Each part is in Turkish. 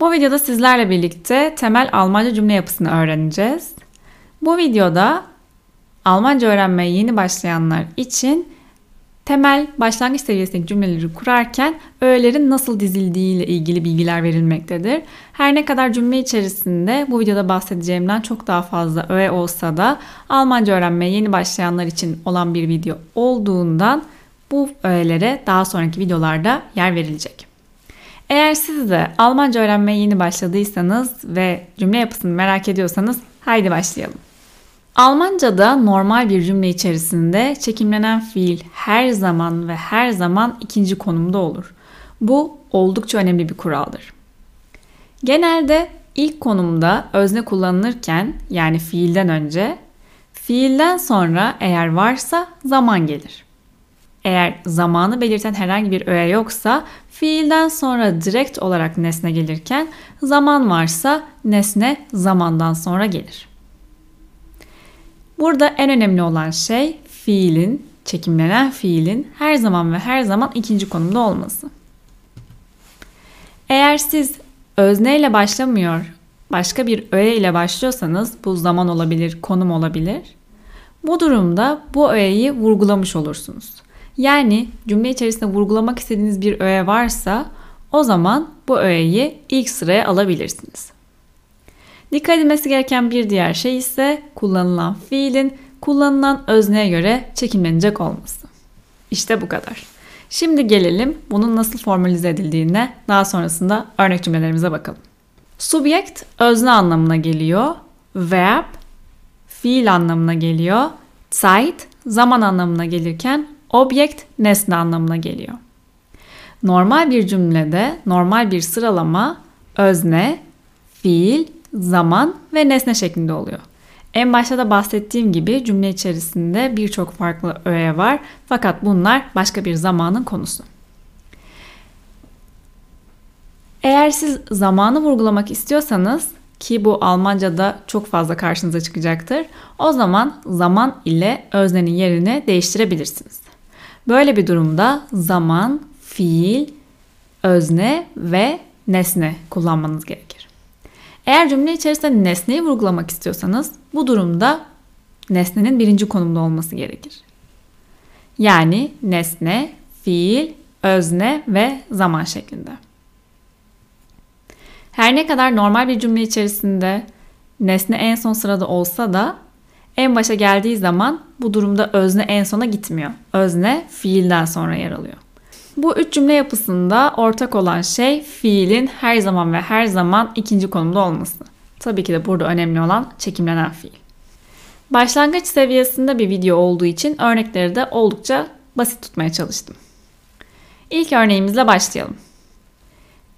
Bu videoda sizlerle birlikte temel Almanca cümle yapısını öğreneceğiz. Bu videoda Almanca öğrenmeye yeni başlayanlar için temel başlangıç seviyesindeki cümleleri kurarken öğelerin nasıl dizildiği ile ilgili bilgiler verilmektedir. Her ne kadar cümle içerisinde bu videoda bahsedeceğimden çok daha fazla öğe olsa da Almanca öğrenmeye yeni başlayanlar için olan bir video olduğundan bu öğelere daha sonraki videolarda yer verilecek. Eğer siz de Almanca öğrenmeye yeni başladıysanız ve cümle yapısını merak ediyorsanız haydi başlayalım. Almanca'da normal bir cümle içerisinde çekimlenen fiil her zaman ve her zaman ikinci konumda olur. Bu oldukça önemli bir kuraldır. Genelde ilk konumda özne kullanılırken yani fiilden önce, fiilden sonra eğer varsa zaman gelir. Eğer zamanı belirten herhangi bir öğe yoksa fiilden sonra direkt olarak nesne gelirken zaman varsa nesne zamandan sonra gelir. Burada en önemli olan şey fiilin, çekimlenen fiilin her zaman ve her zaman ikinci konumda olması. Eğer siz özne ile başlamıyor, başka bir öğe ile başlıyorsanız bu zaman olabilir, konum olabilir. Bu durumda bu öğeyi vurgulamış olursunuz. Yani cümle içerisinde vurgulamak istediğiniz bir öğe varsa o zaman bu öğeyi ilk sıraya alabilirsiniz. Dikkat edilmesi gereken bir diğer şey ise kullanılan fiilin kullanılan özneye göre çekimlenecek olması. İşte bu kadar. Şimdi gelelim bunun nasıl formalize edildiğine daha sonrasında örnek cümlelerimize bakalım. Subjekt özne anlamına geliyor. Verb fiil anlamına geliyor. Zeit zaman anlamına gelirken objekt nesne anlamına geliyor. Normal bir cümlede normal bir sıralama özne, fiil, zaman ve nesne şeklinde oluyor. En başta da bahsettiğim gibi cümle içerisinde birçok farklı öğe var fakat bunlar başka bir zamanın konusu. Eğer siz zamanı vurgulamak istiyorsanız ki bu Almanca'da çok fazla karşınıza çıkacaktır. O zaman zaman ile öznenin yerini değiştirebilirsiniz. Böyle bir durumda zaman, fiil, özne ve nesne kullanmanız gerekir. Eğer cümle içerisinde nesneyi vurgulamak istiyorsanız bu durumda nesnenin birinci konumda olması gerekir. Yani nesne, fiil, özne ve zaman şeklinde. Her ne kadar normal bir cümle içerisinde nesne en son sırada olsa da en başa geldiği zaman bu durumda özne en sona gitmiyor. Özne fiilden sonra yer alıyor. Bu üç cümle yapısında ortak olan şey fiilin her zaman ve her zaman ikinci konumda olması. Tabii ki de burada önemli olan çekimlenen fiil. Başlangıç seviyesinde bir video olduğu için örnekleri de oldukça basit tutmaya çalıştım. İlk örneğimizle başlayalım.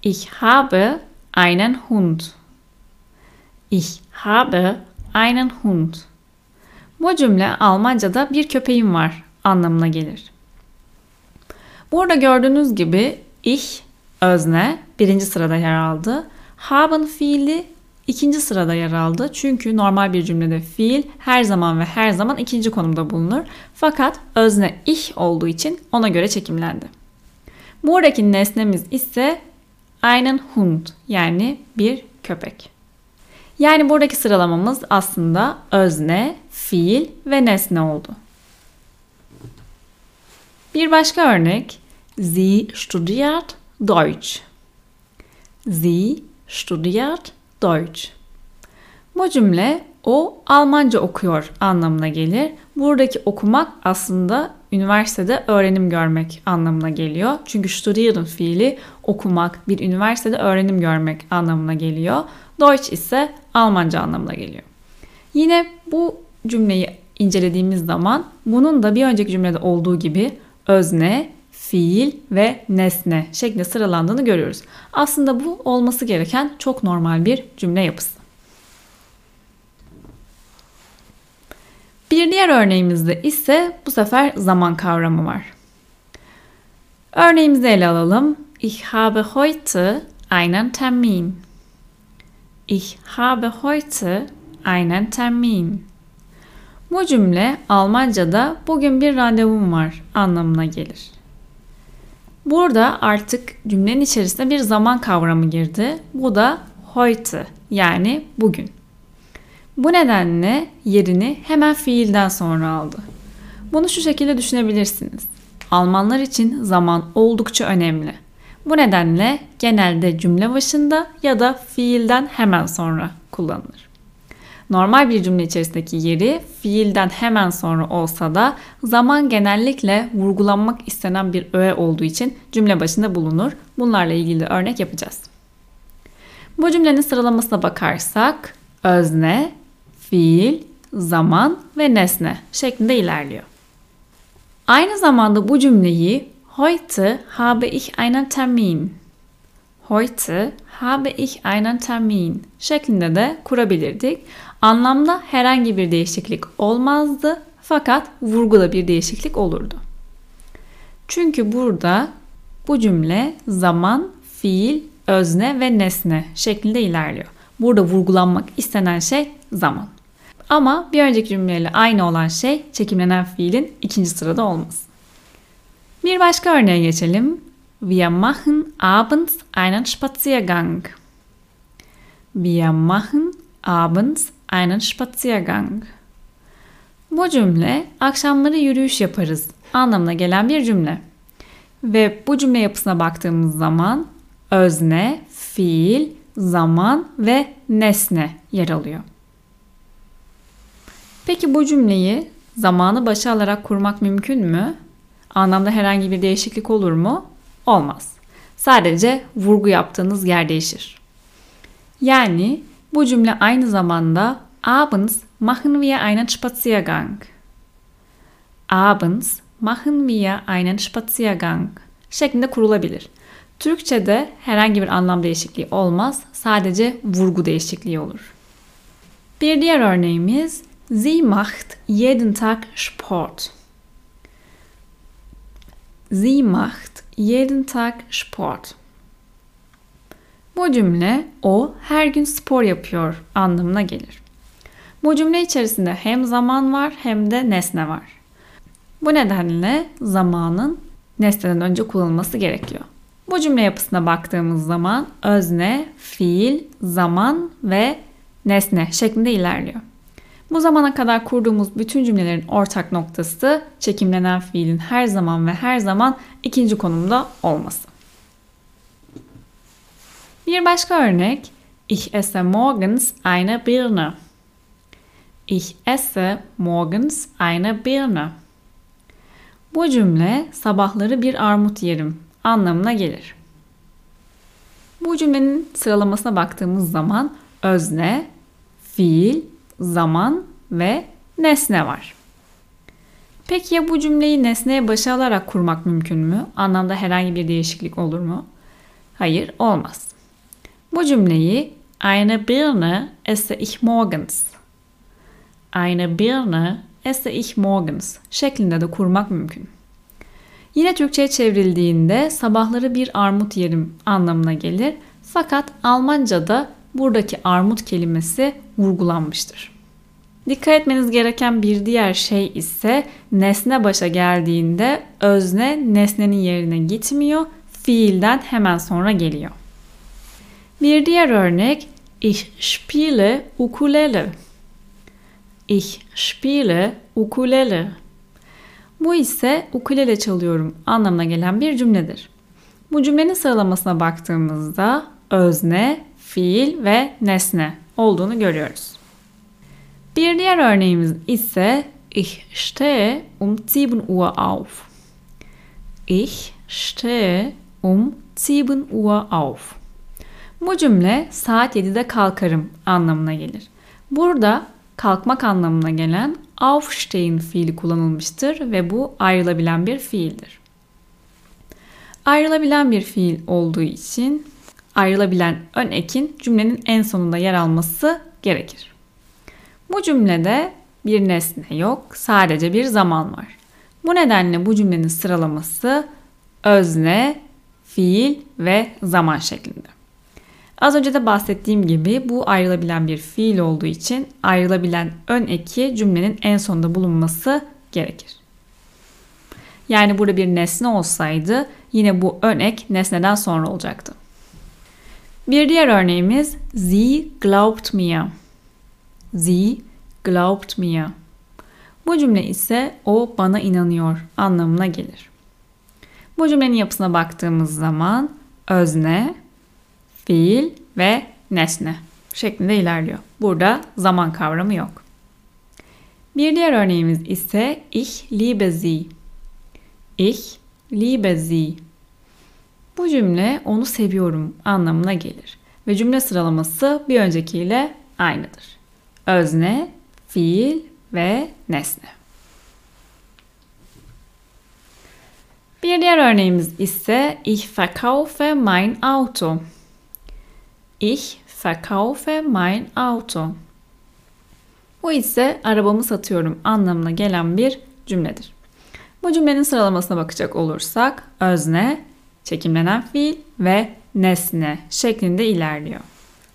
Ich habe einen Hund. Ich habe einen Hund. Bu cümle Almanca'da bir köpeğim var anlamına gelir. Burada gördüğünüz gibi ich özne birinci sırada yer aldı. Haben fiili ikinci sırada yer aldı. Çünkü normal bir cümlede fiil her zaman ve her zaman ikinci konumda bulunur. Fakat özne ich olduğu için ona göre çekimlendi. Buradaki nesnemiz ise einen Hund yani bir köpek. Yani buradaki sıralamamız aslında özne, fiil ve nesne oldu. Bir başka örnek Sie studiert Deutsch. Sie studiert Deutsch. Bu cümle o Almanca okuyor anlamına gelir. Buradaki okumak aslında üniversitede öğrenim görmek anlamına geliyor. Çünkü studieren fiili okumak, bir üniversitede öğrenim görmek anlamına geliyor. Deutsch ise Almanca anlamına geliyor. Yine bu cümleyi incelediğimiz zaman bunun da bir önceki cümlede olduğu gibi özne, fiil ve nesne şeklinde sıralandığını görüyoruz. Aslında bu olması gereken çok normal bir cümle yapısı. Bir diğer örneğimizde ise bu sefer zaman kavramı var. Örneğimizi ele alalım. Ich habe heute einen Termin. Ich habe heute einen Termin. Bu cümle Almanca'da bugün bir randevum var anlamına gelir. Burada artık cümlenin içerisinde bir zaman kavramı girdi. Bu da heute yani bugün. Bu nedenle yerini hemen fiilden sonra aldı. Bunu şu şekilde düşünebilirsiniz. Almanlar için zaman oldukça önemli. Bu nedenle genelde cümle başında ya da fiilden hemen sonra kullanılır. Normal bir cümle içerisindeki yeri fiilden hemen sonra olsa da zaman genellikle vurgulanmak istenen bir öğe olduğu için cümle başında bulunur. Bunlarla ilgili örnek yapacağız. Bu cümlenin sıralamasına bakarsak özne, fiil, zaman ve nesne şeklinde ilerliyor. Aynı zamanda bu cümleyi heute habe ich einen Termin Heute habe ich einen Termin şeklinde de kurabilirdik. Anlamda herhangi bir değişiklik olmazdı fakat vurguda bir değişiklik olurdu. Çünkü burada bu cümle zaman, fiil, özne ve nesne şeklinde ilerliyor. Burada vurgulanmak istenen şey zaman. Ama bir önceki cümleyle aynı olan şey çekimlenen fiilin ikinci sırada olması. Bir başka örneğe geçelim. Wir machen abends einen Spaziergang. Wir machen abends einen Spaziergang. Bu cümle akşamları yürüyüş yaparız anlamına gelen bir cümle. Ve bu cümle yapısına baktığımız zaman özne, fiil, zaman ve nesne yer alıyor. Peki bu cümleyi zamanı başa alarak kurmak mümkün mü? Anlamda herhangi bir değişiklik olur mu? Olmaz. Sadece vurgu yaptığınız yer değişir. Yani bu cümle aynı zamanda Abends machen wir einen Spaziergang. Abends machen wir einen Spaziergang şeklinde kurulabilir. Türkçe'de herhangi bir anlam değişikliği olmaz. Sadece vurgu değişikliği olur. Bir diğer örneğimiz Sie macht jeden Tag Sport. Sie macht jeden Tag Sport. Bu cümle o her gün spor yapıyor anlamına gelir. Bu cümle içerisinde hem zaman var hem de nesne var. Bu nedenle zamanın nesneden önce kullanılması gerekiyor. Bu cümle yapısına baktığımız zaman özne, fiil, zaman ve nesne şeklinde ilerliyor. Bu zamana kadar kurduğumuz bütün cümlelerin ortak noktası çekimlenen fiilin her zaman ve her zaman ikinci konumda olması. Bir başka örnek Ich esse morgens eine Birne. Ich esse morgens eine Birne. Bu cümle sabahları bir armut yerim anlamına gelir. Bu cümlenin sıralamasına baktığımız zaman özne, fiil, zaman ve nesne var. Peki ya bu cümleyi nesneye başa alarak kurmak mümkün mü? Anlamda herhangi bir değişiklik olur mu? Hayır, olmaz. Bu cümleyi eine Birne esse ich morgens. Eine Birne esse ich morgens şeklinde de kurmak mümkün. Yine Türkçe'ye çevrildiğinde sabahları bir armut yerim anlamına gelir. Fakat Almanca'da buradaki armut kelimesi vurgulanmıştır. Dikkat etmeniz gereken bir diğer şey ise nesne başa geldiğinde özne nesnenin yerine gitmiyor, fiilden hemen sonra geliyor. Bir diğer örnek Ich spiele ukulele. Ich spiele ukulele. Bu ise ukulele çalıyorum anlamına gelen bir cümledir. Bu cümlenin sıralamasına baktığımızda özne, fiil ve nesne olduğunu görüyoruz. Bir diğer örneğimiz ise Ich stehe um 7 Uhr auf. Ich stehe um 7 Uhr auf. Bu cümle saat 7'de kalkarım anlamına gelir. Burada kalkmak anlamına gelen aufstehen fiili kullanılmıştır ve bu ayrılabilen bir fiildir. Ayrılabilen bir fiil olduğu için ayrılabilen ön ekin cümlenin en sonunda yer alması gerekir. Bu cümlede bir nesne yok, sadece bir zaman var. Bu nedenle bu cümlenin sıralaması özne, fiil ve zaman şeklinde. Az önce de bahsettiğim gibi bu ayrılabilen bir fiil olduğu için ayrılabilen ön eki cümlenin en sonunda bulunması gerekir. Yani burada bir nesne olsaydı yine bu örnek nesneden sonra olacaktı. Bir diğer örneğimiz Sie glaubt mir. Sie glaubt mir. Bu cümle ise o bana inanıyor anlamına gelir. Bu cümlenin yapısına baktığımız zaman özne, fiil ve nesne şeklinde ilerliyor. Burada zaman kavramı yok. Bir diğer örneğimiz ise ich liebe sie. Ich liebe sie. Bu cümle onu seviyorum anlamına gelir ve cümle sıralaması bir öncekiyle aynıdır. Özne, fiil ve nesne. Bir diğer örneğimiz ise Ich verkaufe mein Auto. Ich verkaufe mein Auto. Bu ise arabamı satıyorum anlamına gelen bir cümledir. Bu cümlenin sıralamasına bakacak olursak özne, çekimlenen fiil ve nesne şeklinde ilerliyor.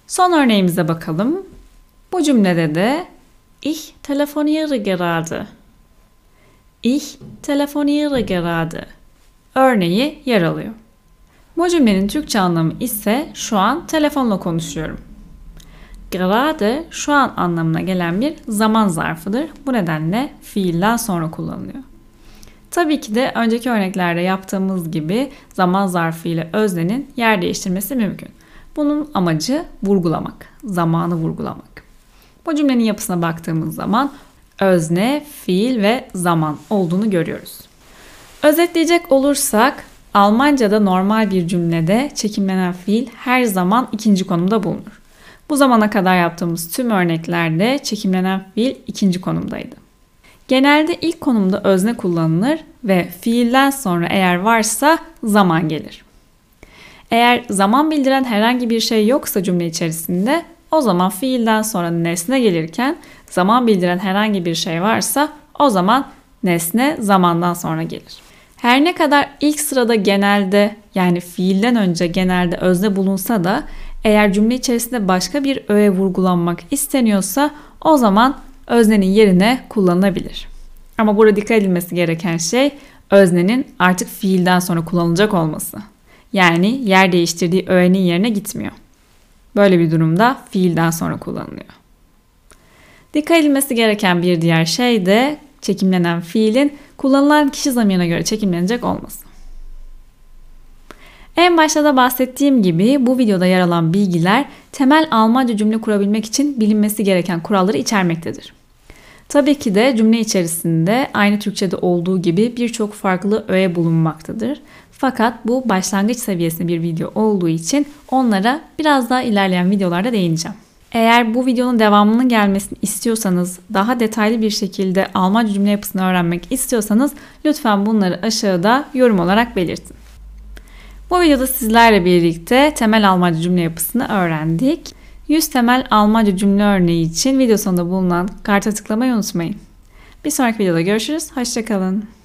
Son örneğimize bakalım. Bu cümlede de ich telefoniere gerade. Ich telefoniere gerade örneği yer alıyor. Bu cümlenin Türkçe anlamı ise şu an telefonla konuşuyorum. Gerade şu an anlamına gelen bir zaman zarfıdır. Bu nedenle fiilden sonra kullanılıyor. Tabii ki de önceki örneklerde yaptığımız gibi zaman zarfı ile öznenin yer değiştirmesi mümkün. Bunun amacı vurgulamak, zamanı vurgulamak. Bu cümlenin yapısına baktığımız zaman özne, fiil ve zaman olduğunu görüyoruz. Özetleyecek olursak Almanca'da normal bir cümlede çekimlenen fiil her zaman ikinci konumda bulunur. Bu zamana kadar yaptığımız tüm örneklerde çekimlenen fiil ikinci konumdaydı. Genelde ilk konumda özne kullanılır ve fiilden sonra eğer varsa zaman gelir. Eğer zaman bildiren herhangi bir şey yoksa cümle içerisinde o zaman fiilden sonra nesne gelirken zaman bildiren herhangi bir şey varsa o zaman nesne zamandan sonra gelir. Her ne kadar ilk sırada genelde yani fiilden önce genelde özne bulunsa da eğer cümle içerisinde başka bir öğe vurgulanmak isteniyorsa o zaman öznenin yerine kullanılabilir. Ama burada dikkat edilmesi gereken şey öznenin artık fiilden sonra kullanılacak olması. Yani yer değiştirdiği öğenin yerine gitmiyor. Böyle bir durumda fiilden sonra kullanılıyor. Dikkat edilmesi gereken bir diğer şey de çekimlenen fiilin kullanılan kişi zamirine göre çekimlenecek olması. En başta da bahsettiğim gibi bu videoda yer alan bilgiler temel Almanca cümle kurabilmek için bilinmesi gereken kuralları içermektedir. Tabii ki de cümle içerisinde aynı Türkçe'de olduğu gibi birçok farklı öğe bulunmaktadır. Fakat bu başlangıç seviyesinde bir video olduğu için onlara biraz daha ilerleyen videolarda değineceğim. Eğer bu videonun devamının gelmesini istiyorsanız, daha detaylı bir şekilde Almanca cümle yapısını öğrenmek istiyorsanız lütfen bunları aşağıda yorum olarak belirtin. Bu videoda sizlerle birlikte temel Almanca cümle yapısını öğrendik. 100 temel Almanca cümle örneği için video sonunda bulunan karta tıklamayı unutmayın. Bir sonraki videoda görüşürüz. Hoşçakalın.